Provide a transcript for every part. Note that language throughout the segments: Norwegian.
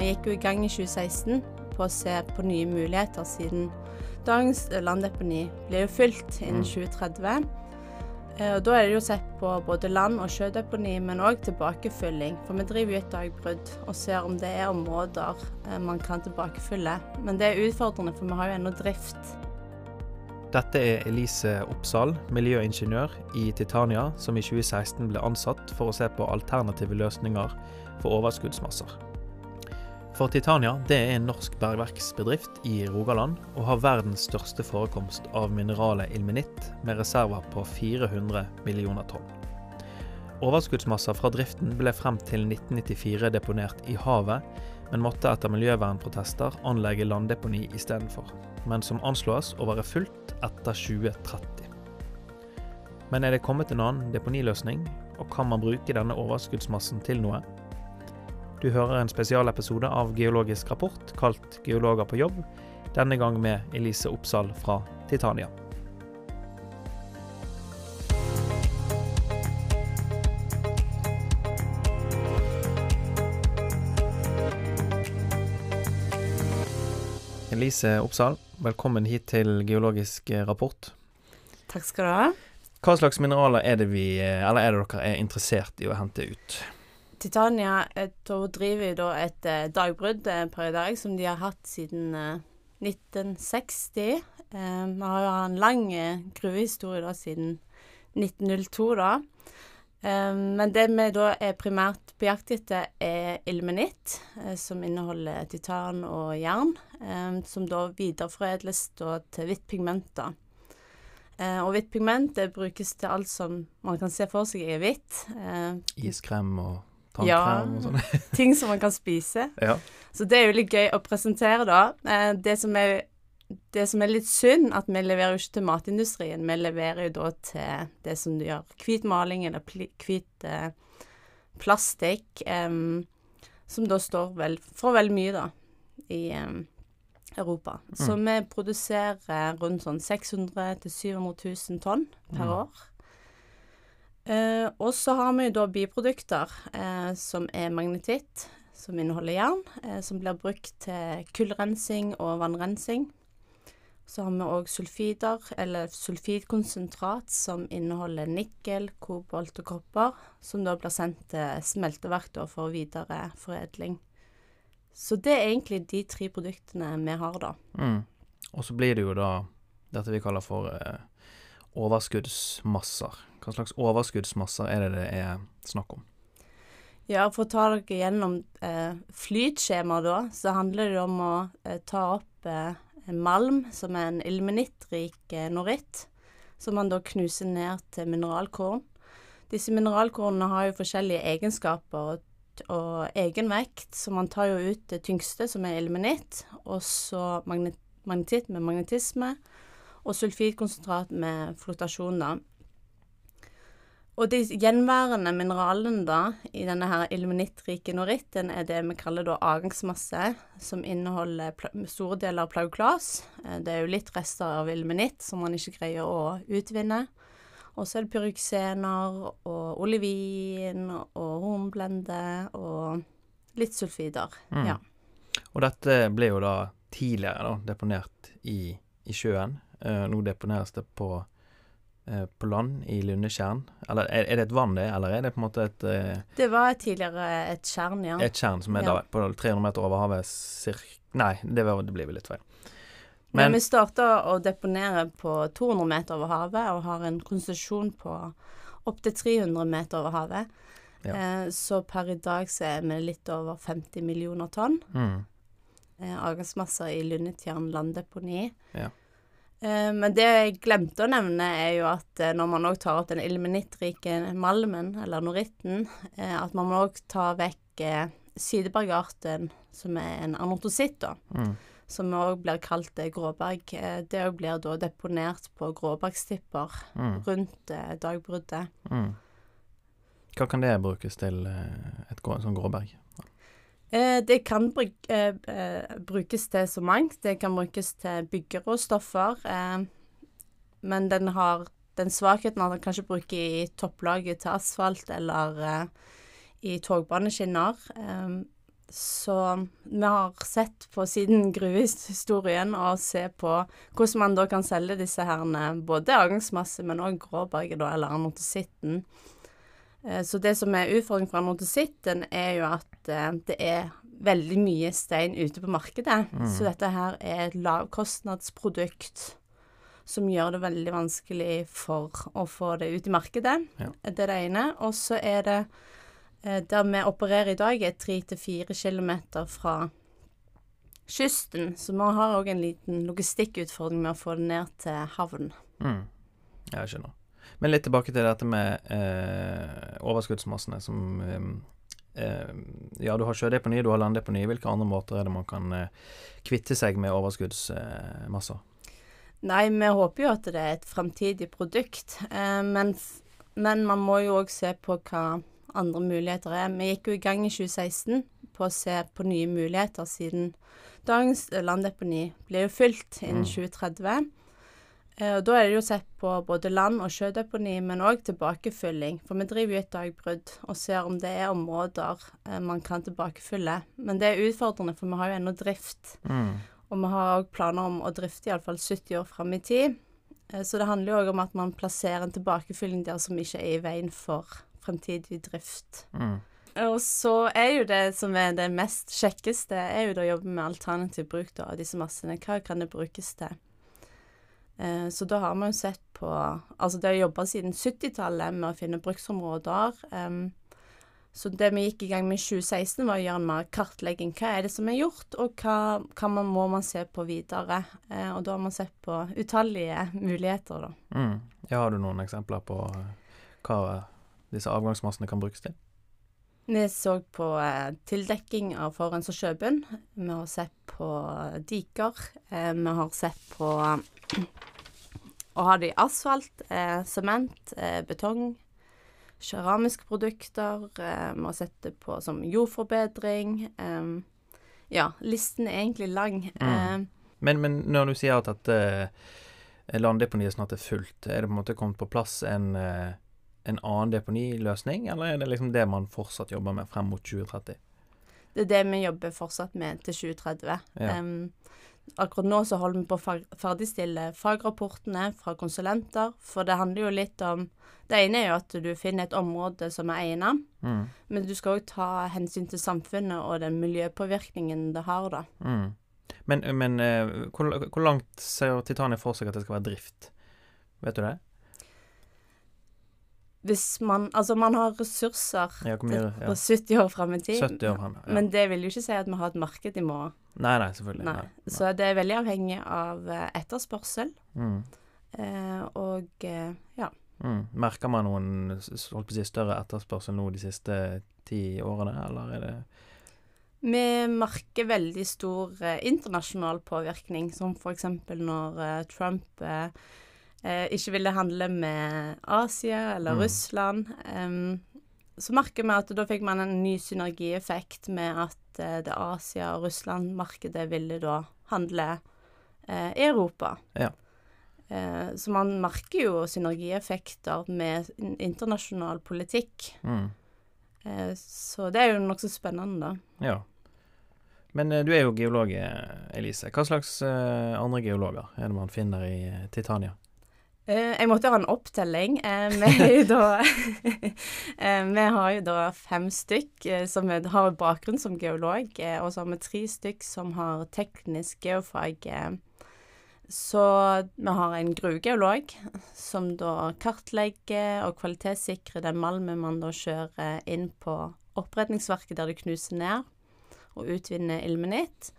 vi gikk jo i gang i 2016 på å se på nye muligheter, siden dagens landdeponi blir jo fylt innen 2030. Eh, og Da er det jo sett på både land- og sjødeponi, men òg tilbakefylling. For vi driver jo et dagbrudd og ser om det er områder eh, man kan tilbakefylle. Men det er utfordrende, for vi har jo ennå drift. Dette er Elise Oppsal, miljøingeniør i Titania, som i 2016 ble ansatt for å se på alternative løsninger for overskuddsmasser. For Titania det er en norsk bergverksbedrift i Rogaland, og har verdens største forekomst av mineralet ilmenitt, med reserver på 400 millioner tonn. Overskuddsmasser fra driften ble frem til 1994 deponert i havet, men måtte etter miljøvernprotester anlegge landdeponi istedenfor, men som anslås å være fullt etter 2030. Men er det kommet en annen deponiløsning, og kan man bruke denne overskuddsmassen til noe? Du hører en spesialepisode av Geologisk rapport kalt 'Geologer på jobb', denne gang med Elise Oppsal fra Titania. Elise Oppsal, velkommen hit til Geologisk rapport. Takk skal du ha. Hva slags mineraler er det vi, eller er det dere er interessert i å hente ut? Titania eh, driver da et eh, dagbrudd eh, per i dag, som de har hatt siden eh, 1960. Eh, Vi har jo en lang eh, gruvehistorie da siden 1902, da. Men det vi da er primært på jakt etter, er ilmenitt, som inneholder titan og jern, som da videreforedles da til hvitt pigment, da. Og hvitt pigment det brukes til alt som man kan se for seg er hvitt. Iskrem og. Tannkrem og sånn? ting som man kan spise. Ja. Så det er jo litt gøy å presentere, da. Eh, det, som er, det som er litt synd, at vi leverer jo ikke til matindustrien. Vi leverer jo da til det som du gjør hvit maling eller hvit eh, plastikk, em, som da står vel for veldig mye, da, i em, Europa. Så vi produserer rundt sånn 600 000-700 000 tonn per Mm. år. Eh, og så har vi jo da biprodukter eh, som er magnetitt, som inneholder jern, eh, som blir brukt til kullrensing og vannrensing. Så har vi òg sulfider, eller sulfidkonsentrat, som inneholder nikkel, kobolt og kopper, som da blir sendt til smelteverk da for videre foredling. Så det er egentlig de tre produktene vi har, da. Mm. Og så blir det jo da dette vi kaller for eh, overskuddsmasser. Hva slags overskuddsmasser er det det er snakk om? Ja, for å ta dere gjennom eh, flytskjemaet da, så handler det om å eh, ta opp eh, malm som er en ilmenittrik eh, noritt, som man da knuser ned til mineralkorn. Disse mineralkornene har jo forskjellige egenskaper og, og egenvekt, så man tar jo ut det tyngste, som er ilmenitt, og så magnet, magnetitt med magnetisme, og sulfidkonsentrat med flotasjon, da. Og de gjenværende mineralene da, i denne her ilmenittrike noritten, er det vi kaller da avgangsmasse, som inneholder store deler av plauklas. Eh, Det er jo litt rester av ilmenitt som man ikke greier å utvinne. Og så er det pyroksener og olivin og hornblende og litt sulfider. Mm. Ja. Og dette ble jo da tidligere da, deponert i, i sjøen. Eh, nå deponeres det på, på land i Lundetjern. Eller er, er det et vann det, eller er det på en måte et, eh, Det var tidligere et tjern, ja. et tjern som er Ja. da på 300 meter over havet cirka Nei, det, var, det blir vel litt feil. Men, Men vi starta å deponere på 200 meter over havet, og har en konsesjon på opptil 300 meter over havet. Ja. Eh, så per i dag så er vi litt over 50 millioner tonn mm, eh, avgangsmasser i Lundetjern landdeponi. Ja. Eh, men det jeg glemte å nevne, er jo at eh, når man òg tar opp den ilmenittrike malmen, eller noritten, eh, at man må òg ta vekk sidebergarten, som er en anortositt, da mm, som òg blir kalt gråberg. Det òg blir da deponert på gråbergstipper mm, rundt dagbruddet. mm. Hva kan det brukes til, et sånt gråberg? Eh, Det kan eh, eh, brukes til så mangt. Det kan brukes til byggeråstoffer. Men den har den svakheten at den kan ikke bruke i topplaget til asfalt eller i togbaneskinner. Så vi har sett på siden gruvehistorien og se på hvordan man da kan selge disse herne, både avgangsmasse, men òg gråberget, da, eller anotositten. Eh, så det som er utfordringen for anotositten, er jo at eh, det er veldig mye stein ute på markedet. Mm. Så dette her er et lavkostnadsprodukt som gjør det veldig vanskelig for å få det ut i markedet. Ja. Det er det ene. Og så er det eh, der vi opererer i dag, er tre til fire kilometer fra kysten. Så vi har òg en liten logistikkutfordring med å få det ned til havn. Mm. Jeg skjønner. Men litt tilbake til dette med eh, overskuddsmassene som eh Ja, du har sjødeponi, du har landdeponi. Hvilke andre måter er det man kan eh, kvitte seg med overskuddsmasser? Nei, vi håper jo at det er et framtidig produkt. Eh, men, men, man må jo òg se på hva andre muligheter er. Vi gikk jo i gang i 2016 på å se på nye muligheter, siden dagens landdeponi blir jo fylt innen 2030. Eh, og Da er det jo sett på både land- og sjødeponi, men òg tilbakefylling. For vi driver jo et dagbrudd og ser om det er områder eh, man kan tilbakefylle. Men det er utfordrende, for vi har jo ennå drift. Mm. Og vi har òg planer om å drifte iallfall 70 år fram i tid. Eh, så det handler jo òg om at man plasserer en tilbakefylling der som ikke er i veien for fremtidig drift. Mm. Og så er jo det som er det mest kjekkeste, er jo da å jobbe med alternativ bruk da, av disse massene. Hva kan det brukes til? Eh, så da har vi jo sett på Altså det har jobba siden 70-tallet med å finne bruksområder. Så det vi gikk i gang med i 2016, var å gjøre en mer kartlegging. Hva er det som er gjort, og hva, hva man, må man se på videre? Eh, og da har man sett på utallige muligheter, da. Mm. Ja, har du noen eksempler på eh, hva disse avgangsmassene kan brukes til? Vi så på eh, tildekking av forurensa sjøbunn. Vi har sett på diker. Eh, vi har sett på å ha det i asfalt, eh, sement, betong keramiske produkter. Eh, har det på som jordforbedring. Eh, ja, listen er egentlig lang. Mm. Eh, men, men, når du sier at, dette landdeponiet snart er fullt, er det på en måte kommet på plass en, en annen deponiløsning, eller er det liksom det man fortsatt jobber med frem mot 2030? Det er det vi jobber fortsatt med til 2030. Ja. Um, Akkurat nå så holder vi på å ferdigstille fagrapportene fra konsulenter, for det handler jo litt om Det ene er jo at du finner et område som er egnet, mm. men du skal òg ta hensyn til samfunnet og den miljøpåvirkningen det har, da. Mm. Men, men uh, hvor, hvor, langt ser Titania for seg at det skal være drift? Vet du det? Hvis man Altså, man har ressurser ja, mye, ja. på 70 år fram i tid, ja. men det vil jo ikke si at vi har et marked i morgen. Nei, nei, selvfølgelig. Nei. Nei. Så det er veldig avhengig av eh, etterspørsel. Mm. Eh, og eh, ja. Mm. Merker man noen si, større etterspørsel nå de siste ti årene, eller er det Vi merker veldig stor eh, internasjonal påvirkning, som f.eks. når eh, Trump eh, ikke ville handle med Asia eller mm. Russland. Um, så merker vi at da fikk man en ny synergieffekt med at eh, det Asia- og Russland-markedet ville da handle eh, i Europa. Ja. Eh, så man merker jo synergieffekter med internasjonal politikk. Mm. Eh, så det er jo nokså spennende, da. Ja. Men eh, du er jo geolog, Elise. Hva slags andre geologer er det man finner i Titania? Uh, jeg måtte ha en opptelling. Uh, vi, da, uh, vi har jo da fem stykk som har bakgrunn som geolog, og så har vi tre stykk som har teknisk geofag. Så vi har en gruvegeolog som da kartlegger og kvalitetssikrer den malmen man da kjører inn på oppredningsverket der det knuser ned, og utvinner ilmenitt.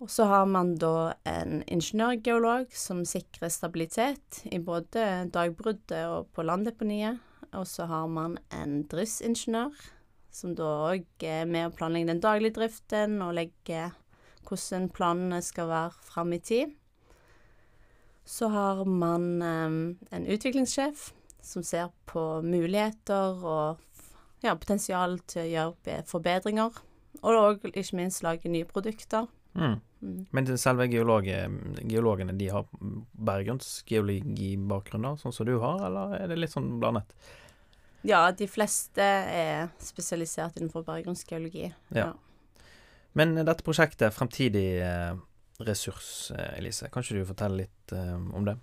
Og så har man da en ingeniørgeolog som sikrer stabilitet i både dagbruddet og på landdeponiet. Og så har man en driftsingeniør som da òg er med å planlegge den daglige driften og legge hvordan planene skal være fram i tid. Så har man um, en utviklingssjef som ser på muligheter og ja, potensial til å gjøre forbedringer. Og òg ikke minst lage nye produkter. Mm. Mm. Men selve geologene de har bergrunnsgeologibakgrunn, sånn som du har, eller er det litt sånn blandet? Ja, de fleste er spesialisert innenfor bergensgeologi. Ja. ja. Men dette prosjektet, Fremtidig eh, ressurs, eh, Elise, kan ikke du fortelle litt eh, om det?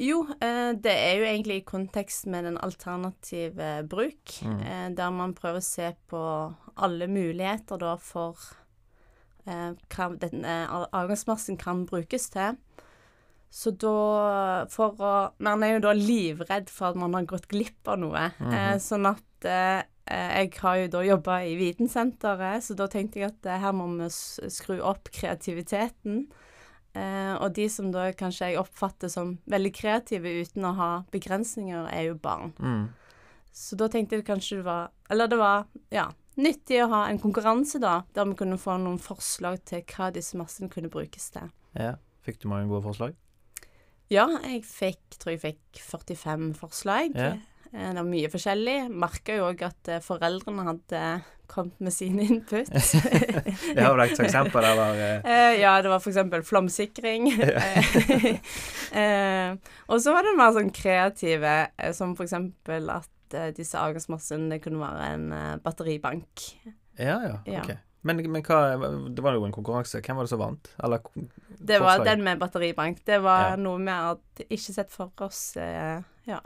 Jo, det er jo egentlig i kontekst med den alternative bruk, Mm. der man prøver å se på alle muligheter da for hva den eh, avgangsmassen kan brukes til. Så da for å Man er jo da livredd for at man har gått glipp av noe. eh, sånn at eh, jeg har jo da jobba i Vitensenteret, så da tenkte jeg at eh, her må vi skru opp kreativiteten. Eh, og de som da kanskje jeg oppfatter som veldig kreative uten å ha begrensninger, er jo barn. Mm. Så da tenkte jeg kanskje det var Eller det var, ja, nyttig å ha en konkurranse, da, der vi kunne få noen forslag til hva disse massene kunne brukes til. Ja. Fikk du mange gode forslag? Ja, jeg fikk, tror jeg fikk 45 forslag. Ja. Eh, Det var mye forskjellig. Merka jo òg at eh, foreldrene hadde kommet med sine input. Jeg har vel et eksempel var eh, Eh, ja, det var eksempel flomsikring. Eh, eh, og så var det mer sånn kreative, eh, som for eksempel at eh, disse avgangsmassene det kunne være en eh, batteribank. Ja, ja. Ja. Ok. Men, men hva Det var jo en konkurranse. Hvem var det som vant? Eller Det var Forslag. den med batteribank. Det var Ja. noe vi hadde ikke sett for oss. Eh, ja.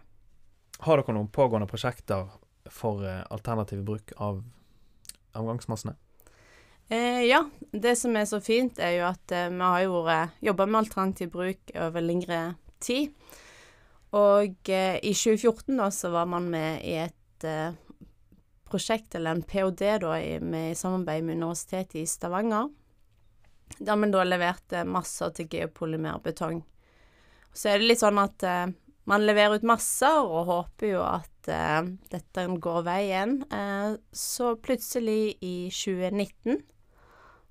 Har dere noen pågående prosjekter for alternativ bruk av avgangsmassene? Eh, ja, det som er så fint, er jo at eh, vi har jo jobba med alternativ bruk over lengre tid. Og eh, i 2014 da, så var man med i et eh, prosjekt, eller en ph.d. da, i, med, i samarbeid med Universitetet i Stavanger. Der vi da leverte masser til geopolymerbetong. Så er det litt sånn at eh, man leverer ut masser og håper jo at eh, dette går veien. Eh, så plutselig i 2019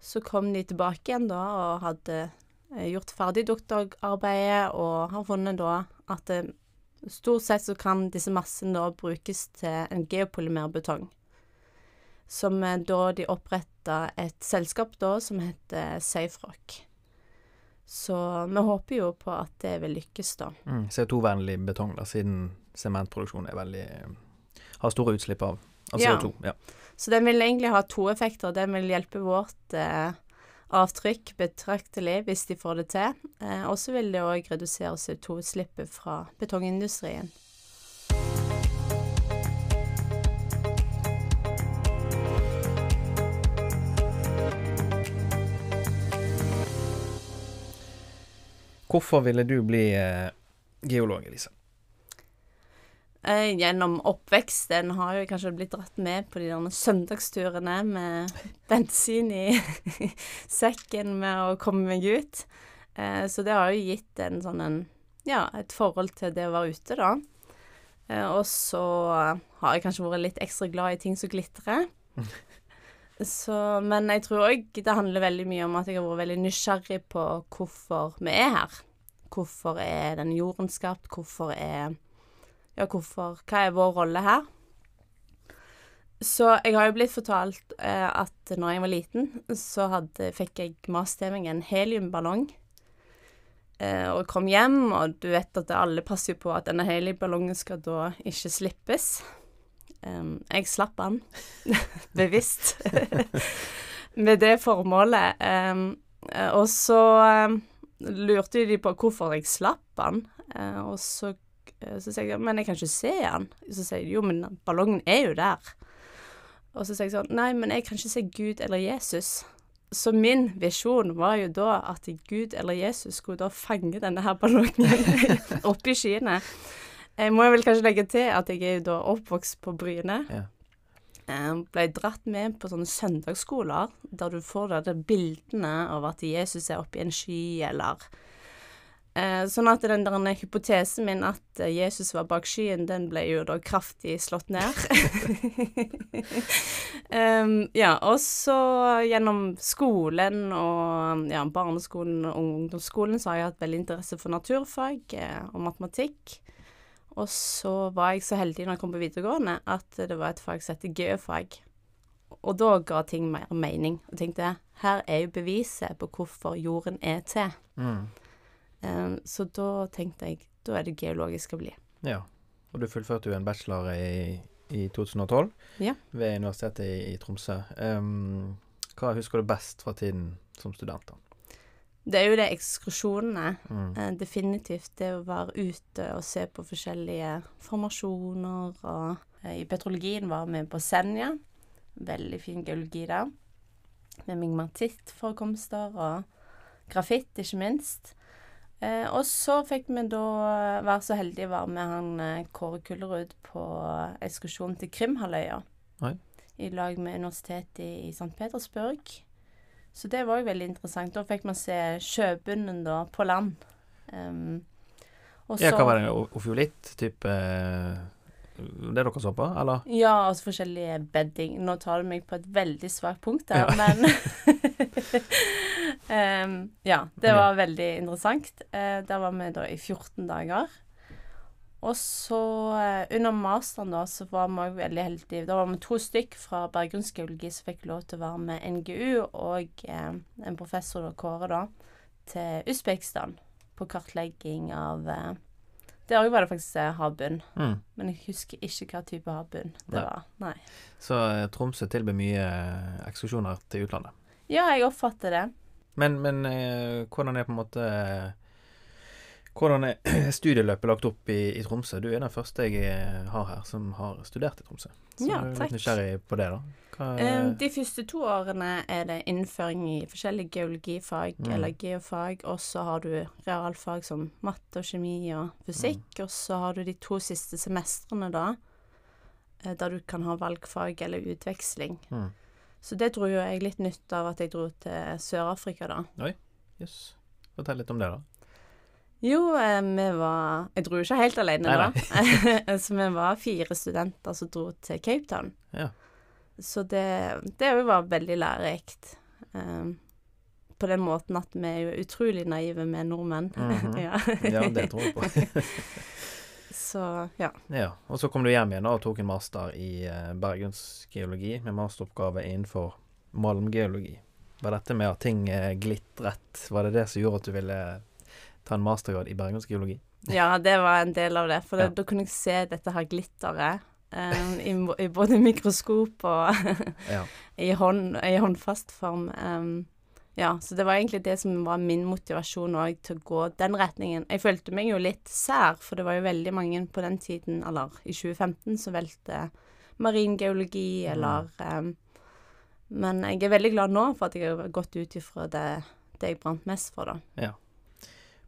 så kom de tilbake igjen da og hadde eh, gjort ferdig doktorarbeidet og har funnet da at eh, stort sett så kan disse massene da brukes til en geopolymerbetong. Som eh, da de oppretta et selskap da som heter SafeRock. Så vi håper jo på at det vil lykkes, da. Mm. CO2-vennlig betong, da, siden sementproduksjon er veldig har store utslipp av, av CO2. Ja. Så den vil egentlig ha to effekter. Den vil hjelpe vårt eh, avtrykk betraktelig hvis de får det til. Eh, og så vil det òg redusere CO2-utslippet fra betongindustrien. Hvorfor ville du bli eh, geolog, Elise? Eh, gjennom oppveksten har jeg kanskje blitt dratt med på de der søndagsturene med bensin i sekken med å komme meg ut. Eh, så det har jo gitt en sånn en ja, et forhold til det å være ute, da. Eh, og så har jeg kanskje vært litt ekstra glad i ting som glitrer. Så, men jeg tror òg det handler veldig mye om at jeg har vært veldig nysgjerrig på hvorfor vi er her. Hvorfor er den jorden skapt? Hvorfor er Ja, hvorfor Hva er vår rolle her? Så jeg har jo blitt fortalt eh, at når jeg var liten, så hadde, fikk jeg mast til en heliumballong. Eh, og kom hjem, og du vet at alle passer på at denne heliumballongen skal da ikke slippes. Em, jeg slapp den, bevisst, med det formålet. Eh, og så em, lurte de på hvorfor jeg slapp den, eh, og så, så sier jeg men jeg kan ikke se han. Så sier jeg jo, men ballongen er jo der. Og så sier jeg sånn, nei, men jeg kan ikke se Gud eller Jesus. Så min visjon var jo da at Gud eller Jesus skulle da fange denne her ballongen opp i skyene. Jeg må vel kanskje legge til at jeg er jo da oppvokst på Bryne. Ja. Eh, Ble dratt med på sånne søndagsskoler der du får da de bildene av at Jesus er oppe i en sky, eller eh, Sånn at den der hypotesen min at eh, Jesus var bak skyen, den ble jo da kraftig slått ned. um, ja, og så gjennom skolen og ja, barneskolen og ungdomsskolen så har jeg hatt veldig interesse for naturfag eh, og matematikk. Og så var jeg så heldig når jeg kom på videregående at det var et fag som heter geofag. Og da ga ting mer mening. Og tenkte her er jo beviset på hvorfor jorden er til. Mm. Så da tenkte jeg da er det geologisk skal bli. Ja. Og du fullførte jo en bachelor i, i 2012 Ja. ved Universitetet i, i Tromsø. Um, Hva husker du best fra tiden som student? da? Det er jo det ekskursjonene. Mm. Eh, definitivt det å være ute og se på forskjellige formasjoner. Og eh, i petrologien var vi på Senja. Veldig fin geologi der. Med migmatittforekomster og grafitt, ikke minst. Eh, og så fikk vi da være så heldige å være med han eh, Kåre Kullerud på ekskursjon til Krimhalvøya. I lag med Universitetet i, i St. Petersburg. Så det var jo veldig interessant. Da fikk man se sjøbunnen da, på land. Um, og Ja, så- hva var det? Ofiolitt-type eh, Det dere så på, eller? Ja, altså forskjellige bedding. Nå tar du meg på et veldig svakt punkt der, Ja. men um, Ja, det var veldig interessant. Uh, der var vi da i 14 dager. Og så, uh, under masteren da, så var vi òg veldig heldige. Da var vi to stykk fra bergrunnsgeologi som fikk lov til å være med NGU og uh, en professor, da, Kåre, da, til Usbekistan på kartlegging av Der òg var det faktisk havbunn. Mm. Men jeg husker ikke hva type havbunn det ja. var. Nei. Så eh, Tromsø tilbyr mye eh, ekskursjoner til utlandet. Ja, jeg oppfatter det. Men, men eh, hvordan er på en måte Hvordan er studieløpet lagt opp i, i Tromsø? Du er den første jeg eh, har her som har studert i Tromsø. Så Ja, jeg er takk. nysgjerrig på det, da. Hva, Eh, De første to årene er det innføring i forskjellige geologifag Mm. eller geofag, og så har du realfag som matte og kjemi og fysikk, Mm. og så har du de to siste semestrene da, eh, der du kan ha valgfag eller utveksling. mm. Så det dro jo jeg litt nytt av at jeg dro til Sør-Afrika da. Oi, Jøss. Fortell litt om det, da. Jo, eh, vi var Jeg dro ikke helt alene Nei, da. så vi var fire studenter som dro til Cape Town. Ja. Så det, det var veldig lærerikt. Um, på den måten at vi er jo utrolig naive med nordmenn. Mhm. ja. Ja, det tror jeg på. Så ja. ja. Og så kom du hjem igjen da, og tok en master i eh, bergensgeologi med masteroppgave innenfor malmgeologi. Var dette med at ting glitret, var det det som gjorde at du ville ta en mastergrad i bergensgeologi? ja, det var en del av det. For det, Ja. da kunne jeg se dette her glitteret. um, i, I både mikroskop og Ja. i, hånd, i håndfast form. Um, ja, så det var egentlig det som var min motivasjon òg, til å gå den retningen. Jeg følte meg jo litt sær, for det var jo veldig mange på den tiden, eller i 2015, som valgte maringeologi, Mm. eller um, Men jeg er veldig glad nå for at jeg har gått ut ifra det, det jeg brant mest for, da.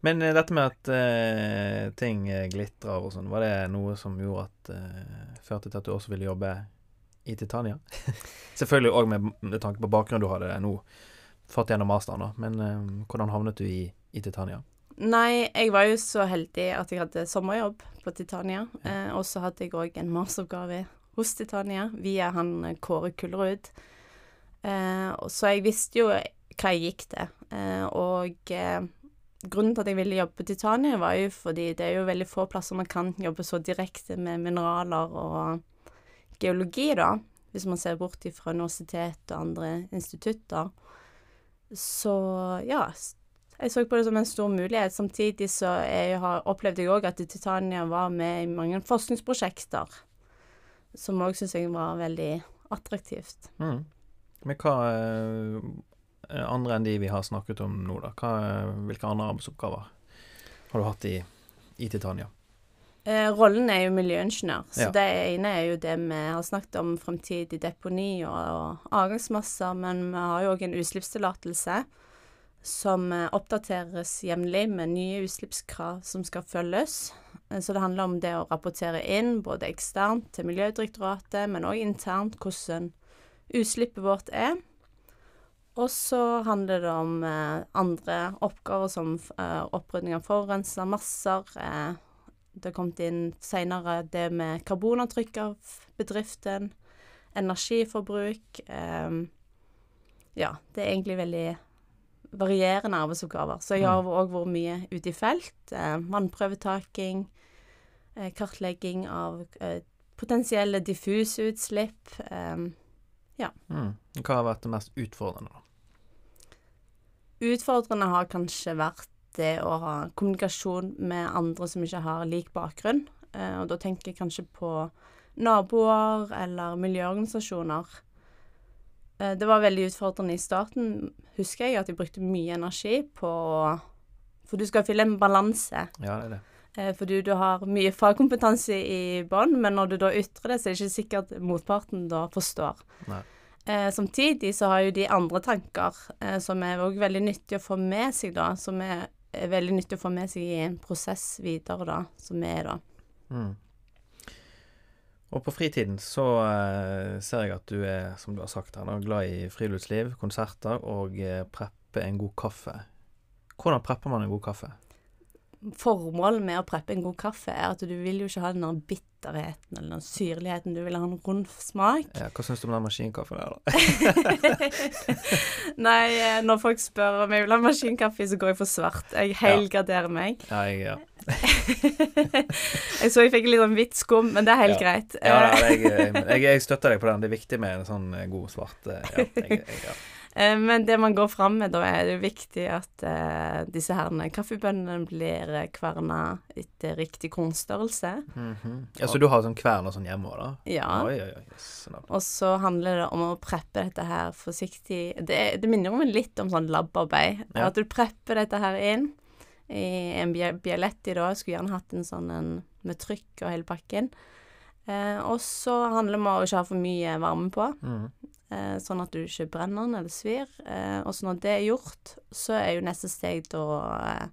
Men eh, dette med at uh, ting eh, glitrer og sånn, var det noe som gjorde at uh, førte til at du også ville jobbe i Titania? Selvfølgelig òg med, med tanke på bakgrunnen du hadde nå fått gjennom masteren, da. Men uh, hvordan havnet du i, i Titania? Nei, jeg var jo så heldig at jeg hadde sommerjobb på Titania. Eh, og så hadde jeg òg en masteroppgave hos Titania via han Kåre Kullerud. Eh, så jeg visste jo hva jeg gikk til. Eh, og grunnen til at jeg ville jobbe på Titania, var jo fordi det er jo veldig få plasser man kan jobbe så direkte med mineraler og geologi, da. Hvis man ser bort fra universitet og andre institutter. Så ja, jeg så på det som en stor mulighet. Samtidig så jeg har, opplevde jeg òg at Titania var med i mange forskningsprosjekter, som òg syns jeg var veldig attraktivt. Mm. Men hva eh, andre enn de vi har snakket om nå, da? Hva, hvilke andre arbeidsoppgaver har du hatt i, i Titania? Eh, rollen er jo miljøingeniør, så Ja. det ene er jo det vi har snakket om fremtidig deponi og, og avgangsmasser, men vi har jo òg en utslippstillatelse som eh, oppdateres jevnlig med nye utslippskrav som skal følges. Eh, Så det handler om det å rapportere inn, både eksternt til Miljødirektoratet, men òg internt hvordan utslippet vårt er. Og så handler det om eh, andre oppgaver som eh, opprydning av forurensa masser. Eh, det har kommet inn seinere det med karbonavtrykk av bedriften, energiforbruk. Eh, ja, det er egentlig veldig varierende arbeidsoppgaver. Så jeg har òg vært mye ute i felt. Eh, vannprøvetaking, eh, kartlegging av potensielle diffuse utslipp. Eh, Mm. Hva har vært det mest utfordrende, da? Utfordrende har kanskje vært det å ha kommunikasjon med andre som ikke har lik bakgrunn. Eh, og da tenker jeg kanskje på naboer eller miljøorganisasjoner. eh, det var veldig utfordrende i starten, husker jeg, at jeg brukte mye energi på For du skal fylle en balanse. Ja, det er det. Eh, fordi du har mye fagkompetanse i bånn, men når du da ytrer det, så er det ikke sikkert motparten da forstår. Nei. Eh, samtidig så har jo de andre tanker eh, som er òg veldig nyttig å få med seg, da. Som er, er veldig nyttig å få med seg i en prosess videre, da. Som er da. Mm. Og på fritiden så eh, ser jeg at du er, som du har sagt her, da, glad i friluftsliv, konserter og eh, preppe en god kaffe. Hvordan prepper man en god kaffe? Formålet med å preppe en god kaffe er at du vil jo ikke ha den bitterheten eller den syrligheten. Du vil ha en rund smak. Ja, hva syns du om den maskinkaffen der, da? Nei, eh, når folk spør om jeg vil ha maskinkaffe, så går jeg for svart. Jeg helgraderer meg. Ja, jeg, ja. Jeg så jeg fikk litt sånn hvitt skum, men det er helt Ja. greit. Ja, Eh, jeg, jeg, jeg støtter deg på den. Det er viktig med en sånn eh, god svart eh, ja, jeg, ja. Eh, Men det man går fram med, da er det viktig at eh, disse herne kaffebønnene blir eh, kverna etter riktig kornstørrelse. Mhm. ja, Så du har sånn kvern og sånn hjemme òg, da? Ja. Oi, oi, oi. Yes. Og så handler det om å preppe dette her forsiktig Det, det minner om litt om sånn labarbeid. Ja. At du prepper dette her inn i en Bialetti da. Jeg skulle gjerne hatt en sånn en med trykk og hele pakken. Eh, og så handler det om å ikke ha for mye varme på. Mhm. Eh, sånn at du ikke brenner den eller svir. Eh, og så når det er gjort, så er jo neste steg da eh,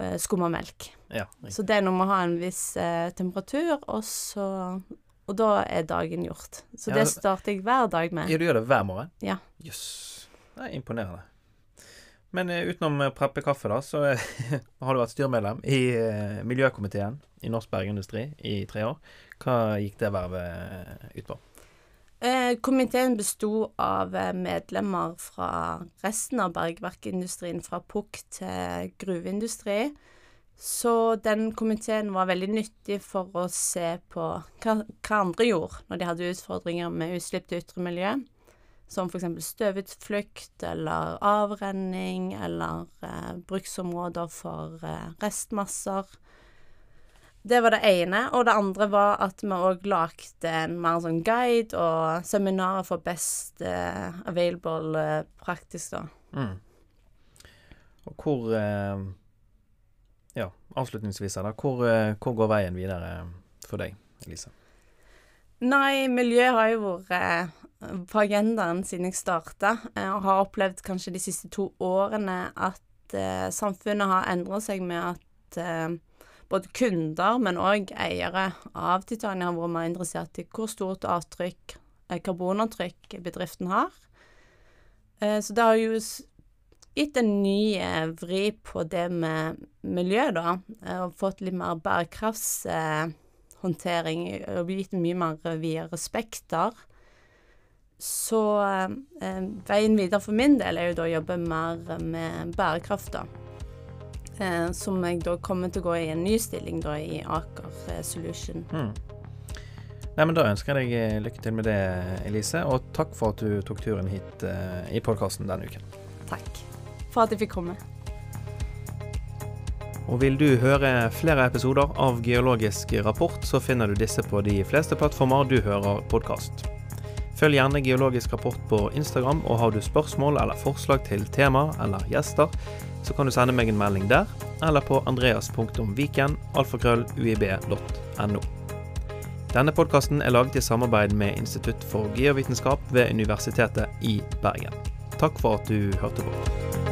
eh, skumma melk. Ja. Så det er noe med å ha en viss eh, temperatur, og så Og da er dagen gjort. Så Ja, det starter jeg hver dag med. Ja, du gjør det hver morgen? Ja. Jøss. Det er imponerende. Men eh, utenom eh, preppe kaffe, da, så har du vært styremedlem i miljøkomiteen i Norsk Bergindustri i tre år. Hva gikk det vervet ut på? Eh, komiteen besto av eh, medlemmer fra resten av bergverkindustrien, fra pukk til gruveindustri. Så den komiteen var veldig nyttig for å se på hva, hva andre gjorde når de hadde utfordringer med utslipp til ytre miljø. Som f.eks. støvutflukt eller avrenning eller eh, bruksområder for eh, restmasser. Det var det ene. Og det andre var at vi òg lagde en mer sånn guide og seminarer for best uh, available uh, praktisk, da. Mm. Og hvor uh, Ja, avslutningsvis her, da. Hvor, hvor går veien videre for deg, Elise? Nei, miljø har jo vært på agendaen siden jeg starta, og har opplevd kanskje de siste to årene at samfunnet har endra seg med at både kunder, men òg eiere av Titania har vært mer interessert i hvor stort avtrykk, eh, karbonavtrykk bedriften har. Eh, så det har jo gitt en ny eh, vri på det med miljø, da, og fått litt mer bærekraftshåndtering, og gitt mye mer videre respekter. Så eh, veien videre for min del er jo da å jobbe mer med bærekraft, da. Eh, som jeg da kommer til å gå i en ny stilling da i Aker eh, Solution. Mm. Nei, men Da ønsker jeg deg eh, lykke til med det, Elise. Og takk for at du tok turen hit i podkasten denne uken. Takk for at jeg fikk komme. Og vil du høre flere episoder av Geologisk rapport, så finner du disse på de fleste plattformer du hører podkast. Følg gjerne Geologisk rapport på Instagram, og har du spørsmål eller forslag til tema eller gjester, så kan du sende meg en melding der, eller på andreas.viken, alfakrølluib.no. Denne podkasten er laget i samarbeid med Institutt for geovitenskap ved Universitetet i Bergen. Takk for at du hørte på.